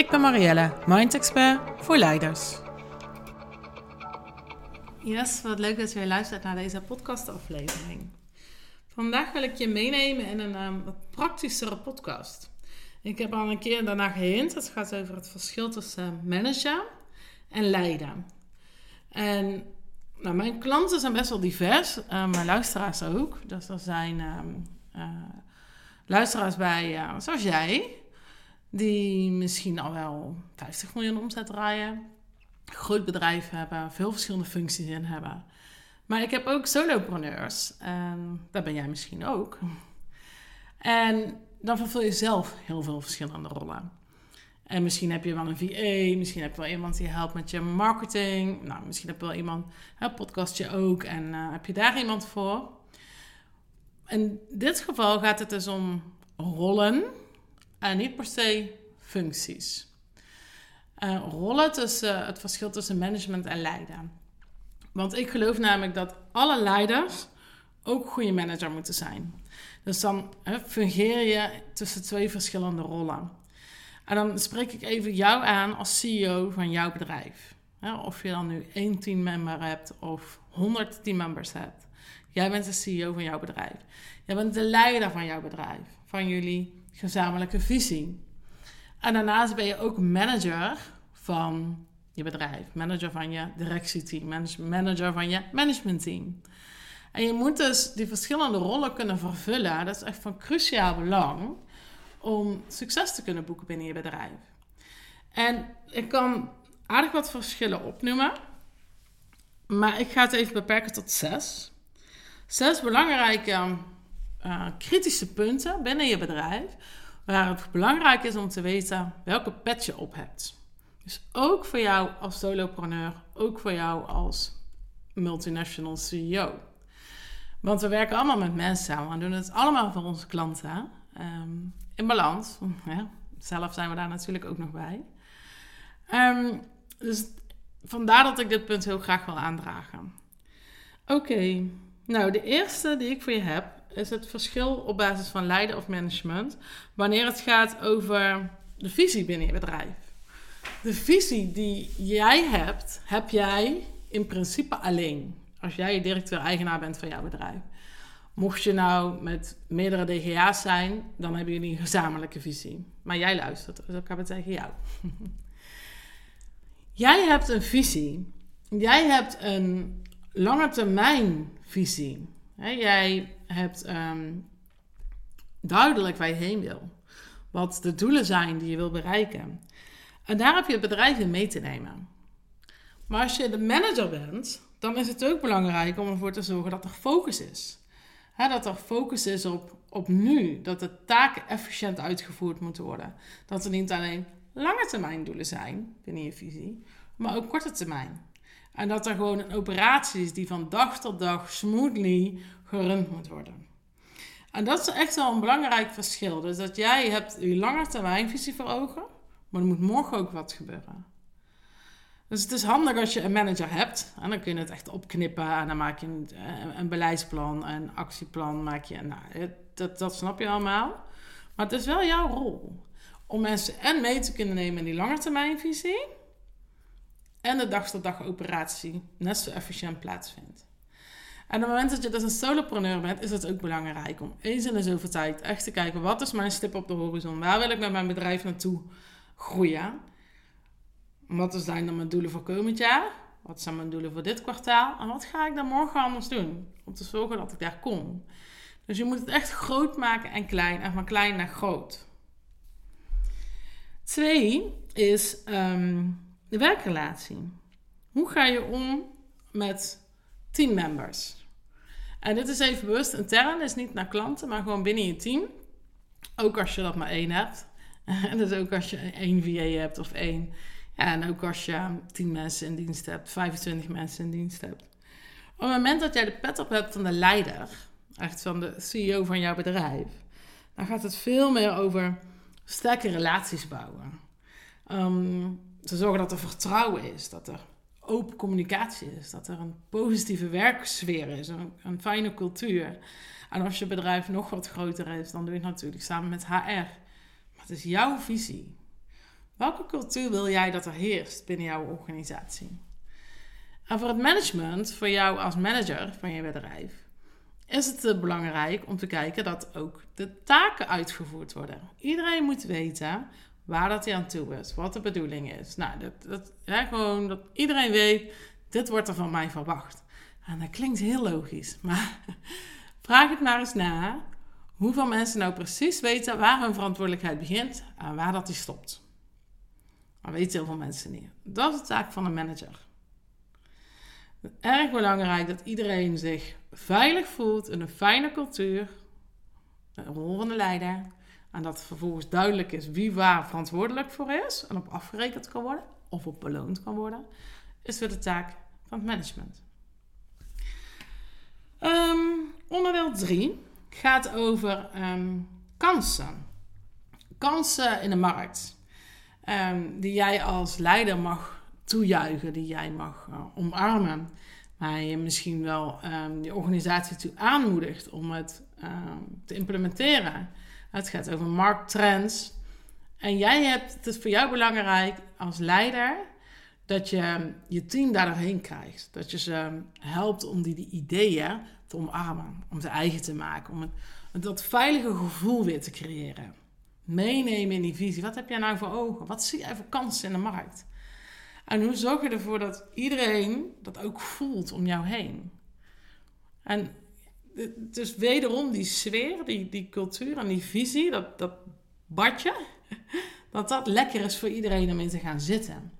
Ik ben Marielle, Mind Expert voor leiders. Yes, wat leuk dat je weer luistert naar deze podcastaflevering. Vandaag wil ik je meenemen in een um, wat praktischere podcast. Ik heb al een keer daarna gehint. Het gaat over het verschil tussen managen en leiden. En nou, mijn klanten zijn best wel divers, uh, mijn luisteraars ook. Dus er zijn um, uh, luisteraars bij, uh, zoals jij, die misschien al wel 50 miljoen omzet draaien, groot bedrijf hebben, veel verschillende functies in hebben. Maar ik heb ook solopreneurs, en daar ben jij misschien ook. En dan vervul je zelf heel veel verschillende rollen. En misschien heb je wel een VA, misschien heb je wel iemand die helpt met je marketing. Nou, misschien heb je wel iemand, een podcastje ook, en uh, heb je daar iemand voor. In dit geval gaat het dus om rollen en niet per se functies. Uh, rollen tussen het verschil tussen management en leiden. Want ik geloof namelijk dat alle leiders ook goede manager moeten zijn. Dus dan hè, fungeer je tussen twee verschillende rollen. En dan spreek ik even jou aan als CEO van jouw bedrijf. Of je dan nu één teammember hebt of 100 teammembers hebt. Jij bent de CEO van jouw bedrijf. Jij bent de leider van jouw bedrijf, van jullie gezamenlijke visie. En daarnaast ben je ook manager van je bedrijf, manager van je directieteam, manager van je managementteam. En je moet dus die verschillende rollen kunnen vervullen. Dat is echt van cruciaal belang om succes te kunnen boeken binnen je bedrijf. En ik kan aardig wat verschillen opnoemen, maar ik ga het even beperken tot zes. Zes belangrijke uh, kritische punten binnen je bedrijf, waar het belangrijk is om te weten welke pet je op hebt. Dus ook voor jou als solopreneur, ook voor jou als multinational CEO. Want we werken allemaal met mensen samen. Doen het allemaal voor onze klanten. Um, in balans. Ja, zelf zijn we daar natuurlijk ook nog bij. Um, dus vandaar dat ik dit punt heel graag wil aandragen. Oké, nou de eerste die ik voor je heb is het verschil op basis van leiden of management wanneer het gaat over de visie binnen je bedrijf. De visie die jij hebt, heb jij in principe alleen. Als jij directeur-eigenaar bent van jouw bedrijf. Mocht je nou met meerdere DGA's zijn, dan hebben jullie een gezamenlijke visie. Maar jij luistert, dus ik heb het tegen jou. jij hebt een visie. Jij hebt een lange termijn visie. jij hebt um, duidelijk waar je heen wil. Wat de doelen zijn die je wil bereiken. En daar heb je het bedrijf in mee te nemen. Maar als je de manager bent, dan is het ook belangrijk om ervoor te zorgen dat er focus is. dat er focus is op, op nu. Dat de taken efficiënt uitgevoerd moeten worden. Dat er niet alleen lange termijn doelen zijn binnen je visie, maar ook korte termijn. En dat er gewoon een operatie is die van dag tot dag smoothly gerund moet worden. En dat is echt wel een belangrijk verschil. Dus dat jij hebt je lange termijn visie voor ogen, maar er moet morgen ook wat gebeuren. Dus het is handig als je een manager hebt. En dan kun je het echt opknippen. En dan maak je een, eh, beleidsplan, een actieplan. Maak je, nou, dat, dat snap je allemaal. Maar het is wel jouw rol. Om mensen en mee te kunnen nemen in die langetermijnvisie. En de dag-tot-dag operatie net zo efficiënt plaatsvindt. En op het moment dat je dus een solopreneur bent, is het ook belangrijk om eens in de zoveel tijd echt te kijken: wat is mijn stip op de horizon? Waar wil ik met mijn bedrijf naartoe groeien? Wat zijn dan mijn doelen voor komend jaar? Wat zijn mijn doelen voor dit kwartaal? En wat ga ik dan morgen anders doen? Om te zorgen dat ik daar kom. Dus je moet het echt groot maken en klein. En van klein naar groot. Twee is um, de werkrelatie. Hoe ga je om met teammembers? En dit is even bewust intern, is niet naar klanten, maar gewoon binnen je team. Ook als je dat maar één hebt. En dus ook als je één VA hebt of één. En ook als je 10 mensen in dienst hebt, 25 mensen in dienst hebt. Op het moment dat jij de pet op hebt van de leider, echt van de CEO van jouw bedrijf, dan gaat het veel meer over sterke relaties bouwen. Um, te zorgen dat er vertrouwen is, dat er open communicatie is, dat er een positieve werksfeer is, een, een fijne cultuur. En als je bedrijf nog wat groter is, dan doe je het natuurlijk samen met HR. Maar het is jouw visie. Welke cultuur wil jij dat er heerst binnen jouw organisatie? En voor het management, voor jou als manager van je bedrijf, is het belangrijk om te kijken dat ook de taken uitgevoerd worden. Iedereen moet weten waar dat hij aan toe is, wat de bedoeling is. Nou, dat, dat, gewoon dat iedereen weet, dit wordt er van mij verwacht. En dat klinkt heel logisch, maar vraag het maar eens na hoeveel mensen nou precies weten waar hun verantwoordelijkheid begint en waar dat die stopt. Dat weten heel veel mensen niet. Dat is de taak van een manager. Erg belangrijk dat iedereen zich veilig voelt in een fijne cultuur, een rol van de leider, en dat vervolgens duidelijk is wie waar verantwoordelijk voor is en op afgerekend kan worden of op beloond kan worden, is weer de taak van het management. Um, onderdeel 3 gaat over um, kansen. Kansen in de markt. Um, die jij als leider mag toejuichen, die jij mag uh, omarmen. Waar je misschien wel die organisatie toe aanmoedigt om het te implementeren. Het gaat over markttrends. En jij hebt, het is voor jou belangrijk als leider dat je je team daar doorheen krijgt. Dat je ze helpt om die, ideeën te omarmen, om ze eigen te maken, om het, dat veilige gevoel weer te creëren. Meenemen in die visie. Wat heb jij nou voor ogen? Wat zie jij voor kansen in de markt? En hoe zorg je ervoor dat iedereen dat ook voelt om jou heen? En dus wederom die sfeer, die, die cultuur en die visie, dat, dat badje, dat dat lekker is voor iedereen om in te gaan zitten.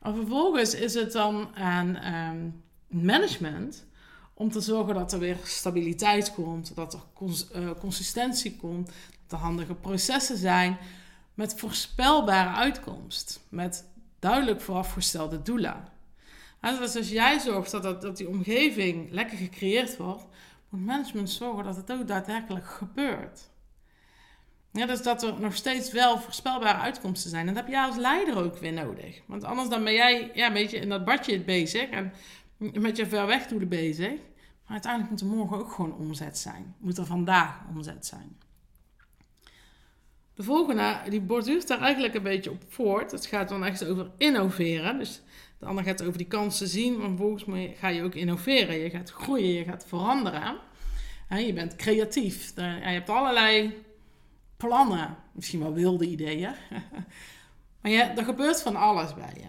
En vervolgens is het dan aan ehm, management om te zorgen dat er weer stabiliteit komt, dat er eh, consistentie komt, dat er handige processen zijn met voorspelbare uitkomst, met duidelijk voorafgestelde doelen. dus als jij zorgt dat, dat, dat die omgeving lekker gecreëerd wordt, moet management zorgen dat het ook daadwerkelijk gebeurt. Ja, dus dat er nog steeds wel voorspelbare uitkomsten zijn. En dat heb jij als leider ook weer nodig. Want anders dan ben jij ja, een beetje in dat badje bezig en met je ver weg bezig. Maar uiteindelijk moet er morgen ook gewoon omzet zijn. Moet er vandaag omzet zijn. De volgende, die borduurt daar eigenlijk een beetje op voort. Het gaat dan echt over innoveren. Dus de ander gaat over die kansen zien, maar vervolgens ga je ook innoveren. Je gaat groeien, je gaat veranderen. je bent creatief. Je hebt allerlei plannen, misschien wel wilde ideeën. maar je, er gebeurt van alles bij je.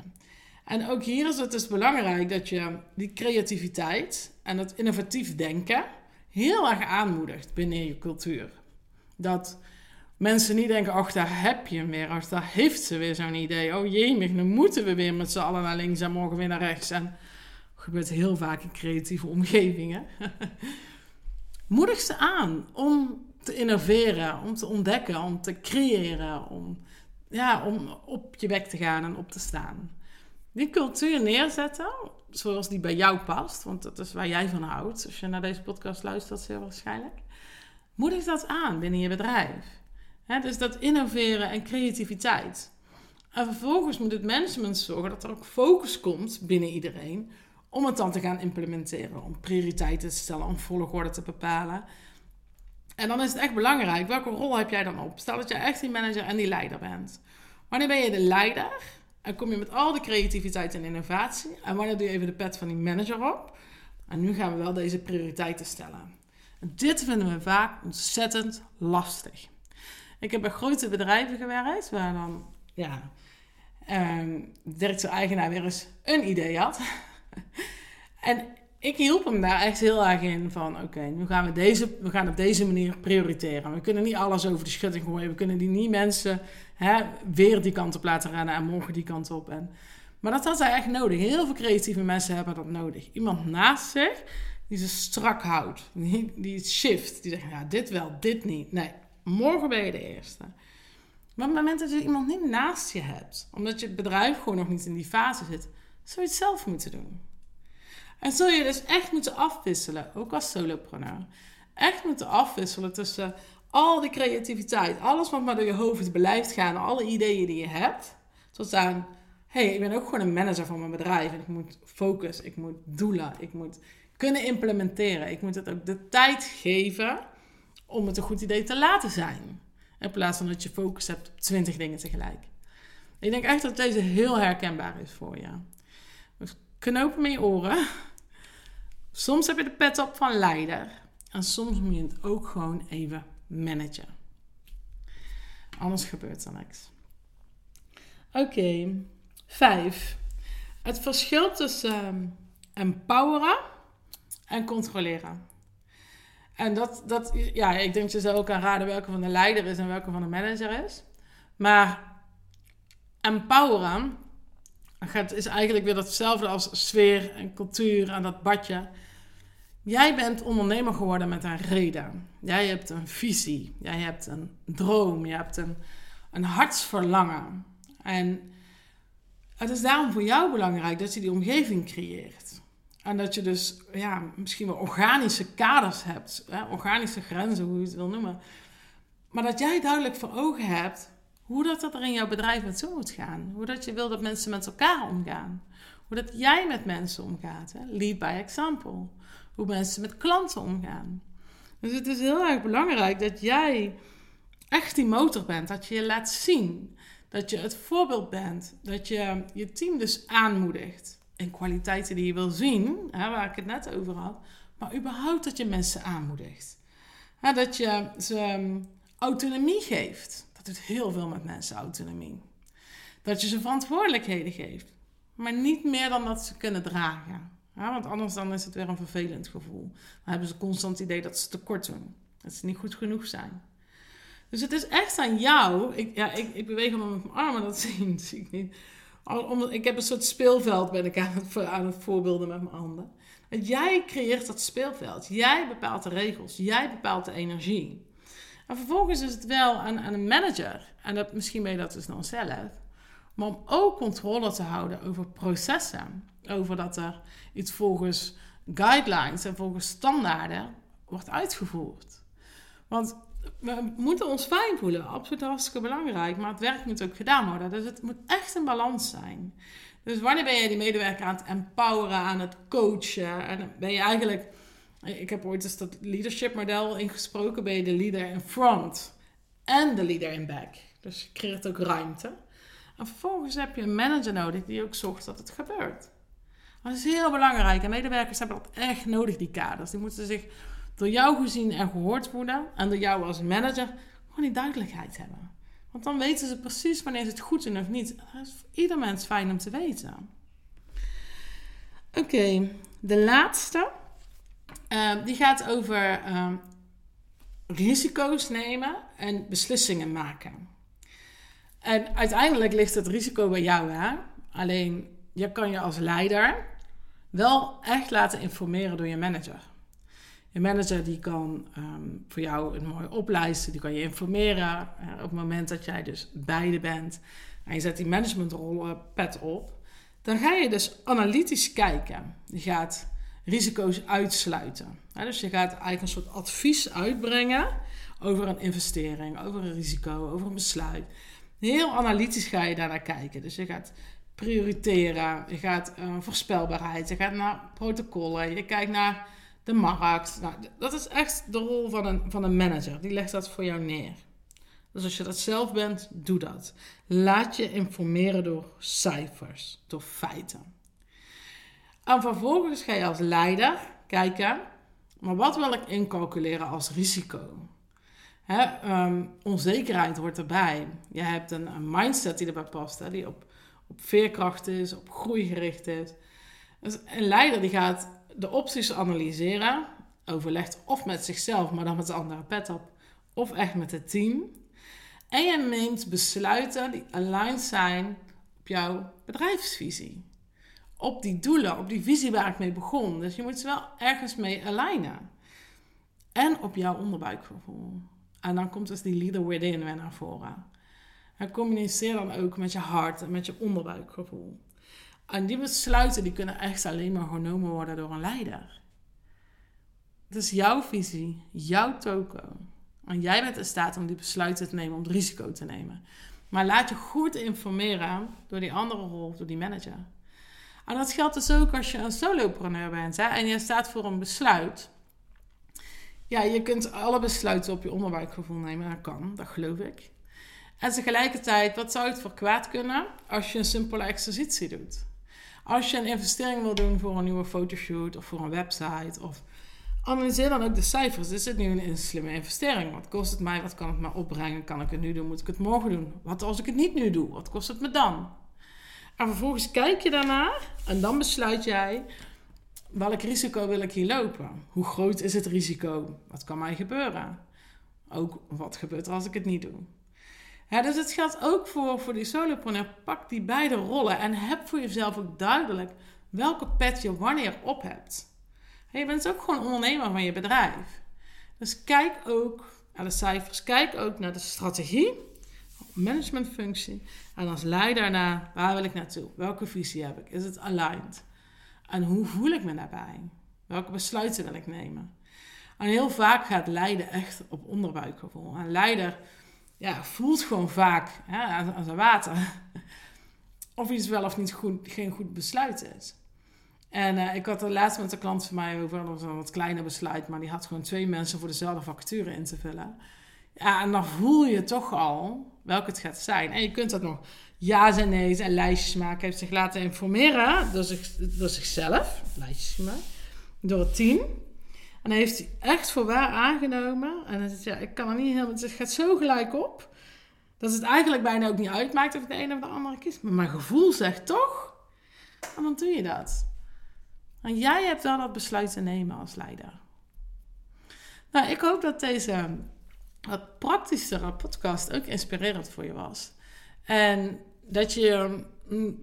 En ook hier is het dus belangrijk dat je die creativiteit en dat innovatief denken heel erg aanmoedigt binnen je cultuur. Dat mensen niet denken, ach, daar heb je hem weer. Ach, daar heeft ze weer zo'n idee. Oh jee, nu moeten we weer met z'n allen naar links en morgen weer naar rechts. En dat gebeurt heel vaak in creatieve omgevingen. Moedig ze aan om te innoveren, om te ontdekken, om te creëren, om, ja, om op je weg te gaan en op te staan. Die cultuur neerzetten, zoals die bij jou past, want dat is waar jij van houdt. Als je naar deze podcast luistert, zeer waarschijnlijk. Moedig dat aan binnen je bedrijf dus dat innoveren en creativiteit. En vervolgens moet het management zorgen dat er ook focus komt binnen iedereen om het dan te gaan implementeren, om prioriteiten te stellen, om volgorde te bepalen. En dan is het echt belangrijk, welke rol heb jij dan op? Stel dat je echt die manager en die leider bent. Wanneer ben je de leider en kom je met al de creativiteit en innovatie? En wanneer doe je even de pet van die manager op? En nu gaan we wel deze prioriteiten stellen. En dit vinden we vaak ontzettend lastig. Ik heb bij grote bedrijven gewerkt, waar dan, ja, um, de directeur-eigenaar weer eens een idee had. en ik hielp hem daar echt heel erg in van, oké, nu gaan we, deze, we gaan op deze manier prioriteren. We kunnen niet alles over de schutting gooien. We kunnen die niet mensen hè, weer die kant op laten rennen en morgen die kant op. En, maar dat had hij echt nodig. Heel veel creatieve mensen hebben dat nodig. Iemand naast zich die ze strak houdt. Die, die shift. Die zegt, ja, dit wel, dit niet. Nee, Morgen ben je de eerste. Maar op het moment dat je iemand niet naast je hebt, omdat je bedrijf gewoon nog niet in die fase zit, zul je het zelf moeten doen. En zul je dus echt moeten afwisselen, ook als solopreneur. Echt moeten afwisselen tussen al die creativiteit, alles wat maar door je hoofd blijft gaan, alle ideeën die je hebt, tot aan, hey, ik ben ook gewoon een manager van mijn bedrijf en ik moet focus, ik moet doelen, ik moet kunnen implementeren, ik moet het ook de tijd geven om het een goed idee te laten zijn. In plaats van dat je focus hebt op twintig dingen tegelijk. Ik denk echt dat deze heel herkenbaar is voor je. Dus knopen met je oren. Soms heb je de pet op van leider. En soms moet je het ook gewoon even managen. Anders gebeurt er niks. Oké, vijf. Het verschil tussen um, empoweren en controleren. En dat, dat, ja, ik denk dat je ook kan raden welke van de leider is en welke van de manager is. Maar empoweren gaat, is eigenlijk weer hetzelfde als sfeer en cultuur en dat badje. Jij bent ondernemer geworden met een reden. Jij hebt een visie. Jij hebt een droom. Je hebt een, een hartsverlangen. En het is daarom voor jou belangrijk dat je die omgeving creëert. En dat je dus ja, misschien wel organische kaders hebt, hè, organische grenzen, hoe je het wil noemen. Maar dat jij duidelijk voor ogen hebt hoe dat, dat er in jouw bedrijf met zo moet gaan. Hoe dat je wil dat mensen met elkaar omgaan. Hoe dat jij met mensen omgaat. Hè? Lead by example. Hoe mensen met klanten omgaan. Dus het is heel erg belangrijk dat jij echt die motor bent. Dat je je laat zien. Dat je het voorbeeld bent. Dat je je team dus aanmoedigt en kwaliteiten die je wil zien, hè, waar ik het net over had, maar überhaupt dat je mensen aanmoedigt. Hè, dat je ze ehm, autonomie geeft. Dat doet heel veel met mensen, autonomie. Dat je ze verantwoordelijkheden geeft, maar niet meer dan dat ze kunnen dragen. want anders dan is het weer een vervelend gevoel. Dan hebben ze constant het idee dat ze tekort doen. Dat ze niet goed genoeg zijn. Dus het is echt aan jou. Ik, ja, ik, ik beweeg hem met mijn armen, dat zie, zie ik niet omdat, ik heb een soort speelveld ben ik aan het, aan het voorbeelden met mijn handen. Want jij creëert dat speelveld. Jij bepaalt de regels. Jij bepaalt de energie. En vervolgens is het wel aan, aan een manager. En dat, misschien ben je dat dus dan zelf. Maar om ook controle te houden over processen. Over dat er iets volgens guidelines en volgens standaarden wordt uitgevoerd. Want we moeten ons fijn voelen. Absoluut hartstikke belangrijk. Maar het werk moet ook gedaan worden. Dus het moet echt een balans zijn. Dus wanneer ben je die medewerker aan het empoweren, aan het coachen? En ben je eigenlijk... Ik heb ooit eens dat leadership model ingesproken. Ben je de leader in front en de leader in back. Dus je creëert ook ruimte. En vervolgens heb je een manager nodig die ook zorgt dat het gebeurt. Dat is heel belangrijk. En medewerkers hebben dat echt nodig, die kaders. Die moeten zich door jou gezien en gehoord worden en door jou als manager gewoon die duidelijkheid hebben. Want dan weten ze precies wanneer ze het goed doen of niet. Dat is voor ieder mens fijn om te weten. Oké, de laatste. Uh, die gaat over uh, risico's nemen en beslissingen maken. En uiteindelijk ligt het risico bij jou, hè? Alleen je kan je als leider wel echt laten informeren door je manager. Je manager die kan ehm, voor jou een mooie oplijsten, die kan je informeren uh, op het moment dat jij dus beide bent en je zet die managementrol uh, pet op, dan ga je dus analytisch kijken. Je gaat risico's uitsluiten. dus je gaat eigenlijk een soort advies uitbrengen over een investering, over een risico, over een besluit. Heel analytisch ga je daarnaar kijken. Dus je gaat prioriteren, je gaat uh, voorspelbaarheid, je gaat naar protocollen, je kijkt naar de markt. Nou, dat is echt de rol van een, van een manager. Die legt dat voor jou neer. Dus als je dat zelf bent, doe dat. Laat je informeren door cijfers, door feiten. En vervolgens ga je als leider kijken, maar wat wil ik incalculeren als risico? Um, onzekerheid hoort erbij. Je hebt een, een mindset die erbij past, hè, die op, op veerkracht is, op groei gericht is. Dus een leider die gaat de opties analyseren. Overlegt of met zichzelf, maar dan met de andere pet op. Of echt met het team. En je neemt besluiten die aligned zijn op jouw bedrijfsvisie. Op die doelen, op die visie waar ik mee begon. Dus je moet ze wel ergens mee alignen. En op jouw onderbuikgevoel. En dan komt dus die leader within weer naar voren. En communiceer dan ook met je hart en met je onderbuikgevoel. En die besluiten die kunnen echt alleen maar genomen worden door een leider. Het is jouw visie, jouw toko. En jij bent in staat om die besluiten te nemen, om het risico te nemen. Maar laat je goed informeren door die andere rol, door die manager. En dat geldt dus ook als je een solopreneur bent hè, en je staat voor een besluit. Ja, je kunt alle besluiten op je onderbuikgevoel nemen. Dat kan, dat geloof ik. En tegelijkertijd, wat zou het voor kwaad kunnen als je een simpele exercitie doet? Als je een investering wil doen voor een nieuwe fotoshoot of voor een website of analyseer dan ook de cijfers. Is het nu een slimme investering? Wat kost het mij? Wat kan het me opbrengen? Kan ik het nu doen? Moet ik het morgen doen? Wat als ik het niet nu doe? Wat kost het me dan? En vervolgens kijk je daarnaar en dan besluit jij welk risico wil ik hier lopen? Hoe groot is het risico? Wat kan mij gebeuren? Ook wat gebeurt er als ik het niet doe? Dus het geldt ook voor, voor die solopreneur. Pak die beide rollen en heb voor jezelf ook duidelijk welke pet je wanneer op hebt. je bent ook gewoon ondernemer van je bedrijf. Dus kijk ook naar de cijfers, kijk ook naar de strategie, managementfunctie. En als leider naar waar wil ik naartoe? Welke visie heb ik? Is het aligned? En hoe voel ik me daarbij? Welke besluiten wil ik nemen? En heel vaak gaat leiden echt op onderbuikgevoel. En leider ja, voelt gewoon vaak ja, aan zijn water of iets wel of niet goed, geen goed besluit is. En uh, ik had er laatst met een klant van mij over, een wat kleiner besluit, maar die had gewoon twee mensen voor dezelfde vacature in te vullen. Ja, en dan voel je toch al welke het gaat zijn. En je kunt dat nog ja's en nee's en lijstjes maken. Hij heeft zich laten informeren door, zich, door zichzelf, lijstjes gemaakt, door het team. En hij heeft hij echt voor waar aangenomen. En hij zegt, ja, ik kan er niet helemaal... Het gaat zo gelijk op. Dat het eigenlijk bijna ook niet uitmaakt of ik de een of de andere kies. Maar mijn gevoel zegt toch. En dan doe je dat. En jij hebt wel dat besluit te nemen als leider. Nou, ik hoop dat deze wat praktischere podcast ook inspirerend voor je was. En dat je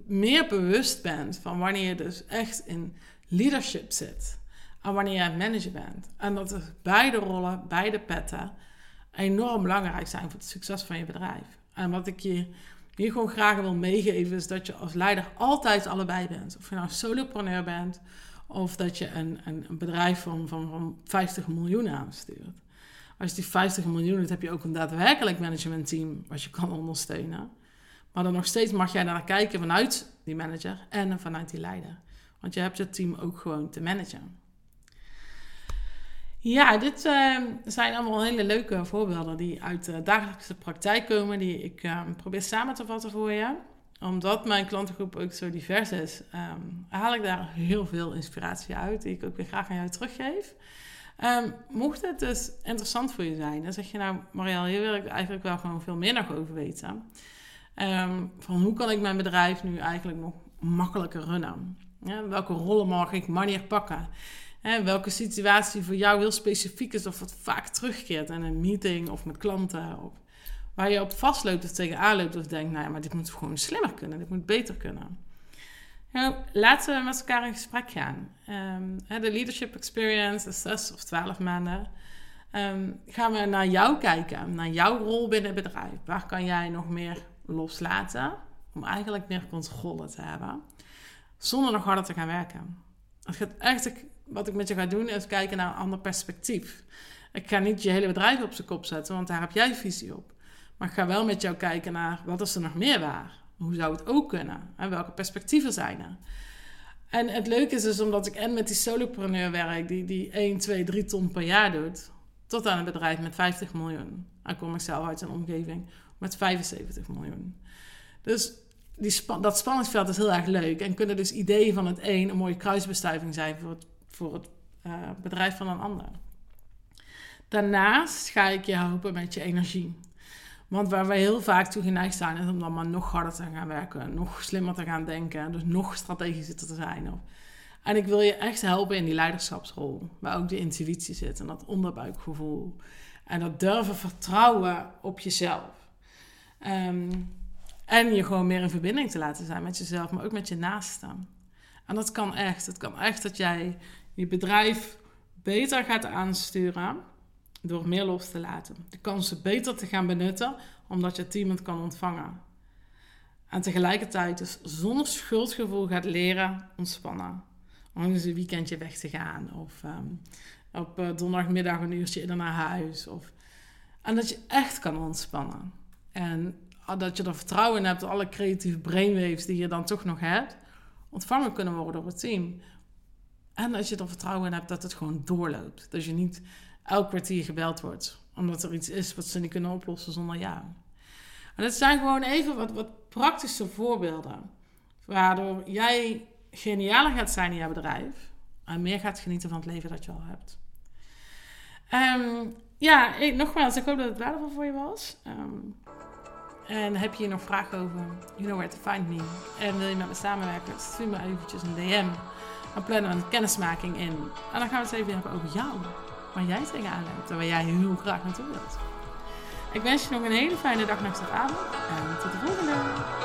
meer bewust bent van wanneer je dus echt in leadership zit. En wanneer je managen bent. En dat er beide rollen, beide petten enorm belangrijk zijn voor het succes van je bedrijf. En wat ik je hier gewoon graag wil meegeven is dat je als leider altijd allebei bent. Of je nou solopreneur bent of dat je een, een, een bedrijf van, van, van 50 miljoen aanstuurt. Als je die 50 miljoen hebt, heb je ook een daadwerkelijk managementteam wat je kan ondersteunen. Maar dan nog steeds mag jij naar kijken vanuit die manager en vanuit die leider. Want je hebt je team ook gewoon te managen. Ja, dit uh, zijn allemaal hele leuke voorbeelden die uit de dagelijkse praktijk komen, die ik uh, probeer samen te vatten voor je. Omdat mijn klantengroep ook zo divers is, um, haal ik daar heel veel inspiratie uit, die ik ook weer graag aan jou teruggeef. Mocht het dus interessant voor je zijn, dan zeg je nou, Marielle, hier wil ik eigenlijk wel gewoon veel meer nog over weten. Van hoe kan ik mijn bedrijf nu eigenlijk nog makkelijker runnen? Welke rollen mag ik wanneer pakken? Hè, welke situatie voor jou heel specifiek is of wat vaak terugkeert in een meeting of met klanten. Of waar je op vastloopt of tegenaan loopt of denkt, nou ja, maar dit moet gewoon slimmer kunnen, dit moet beter kunnen. Nou, laten we met elkaar in gesprek gaan. Um, de Leadership Experience, de zes of twaalf maanden, um, gaan we naar jou kijken, naar jouw rol binnen het bedrijf. Waar kan jij nog meer loslaten om eigenlijk meer controle te hebben, zonder nog harder te gaan werken? Het gaat echt wat ik met je ga doen is kijken naar een ander perspectief. Ik ga niet je hele bedrijf op zijn kop zetten, want daar heb jij visie op. Maar ik ga wel met jou kijken naar wat is er nog meer waar? Hoe zou het ook kunnen? En welke perspectieven zijn er? En het leuke is dus omdat ik en met die solopreneur werk, die, die 1, 2, 3 ton per jaar doet, tot aan een bedrijf met 50 miljoen. Dan kom ik zelf uit een omgeving met 75 miljoen. Dus die dat spanningsveld is heel erg leuk. En kunnen dus ideeën van het een een mooie kruisbestuiving zijn voor het voor het uh, bedrijf van een ander. Daarnaast ga ik je helpen met je energie. Want waar we heel vaak toe geneigd zijn, is om dan maar nog harder te gaan werken, nog slimmer te gaan denken, dus nog strategischer te zijn. En ik wil je echt helpen in die leiderschapsrol, waar ook de intuïtie zit en dat onderbuikgevoel. En dat durven vertrouwen op jezelf. Um, en je gewoon meer in verbinding te laten zijn met jezelf, maar ook met je naasten. En dat kan echt. Het kan echt dat jij je bedrijf beter gaat aansturen door meer los te laten. De kansen beter te gaan benutten omdat je team het kan ontvangen. En tegelijkertijd dus zonder schuldgevoel gaat leren ontspannen. Om eens een weekendje weg te gaan. Of ehm, op uh, donderdagmiddag een uurtje eerder naar huis. Of... En dat je echt kan ontspannen. En dat je er vertrouwen in hebt dat alle creatieve brainwaves die je dan toch nog hebt, ontvangen kunnen worden door het team. En dat je er vertrouwen in hebt dat het gewoon doorloopt. Dat je niet elk kwartier gebeld wordt. Omdat er iets is wat ze niet kunnen oplossen zonder jou. En dat zijn gewoon even wat, wat praktische voorbeelden. Waardoor jij genialer gaat zijn in jouw bedrijf. En meer gaat genieten van het leven dat je al hebt. Um, ja, ik, nogmaals, ik hoop dat het waardevol voor je was. Um, en heb je hier nog vragen over, you know where to find me. En wil je met me samenwerken, stuur me eventjes een DM. Dan plannen een kennismaking in. En dan gaan we het even hebben over jou. Waar jij tegenaan loopt en waar jij heel graag naartoe wilt. Ik wens je nog een hele fijne dag, nacht of avond. En tot de volgende!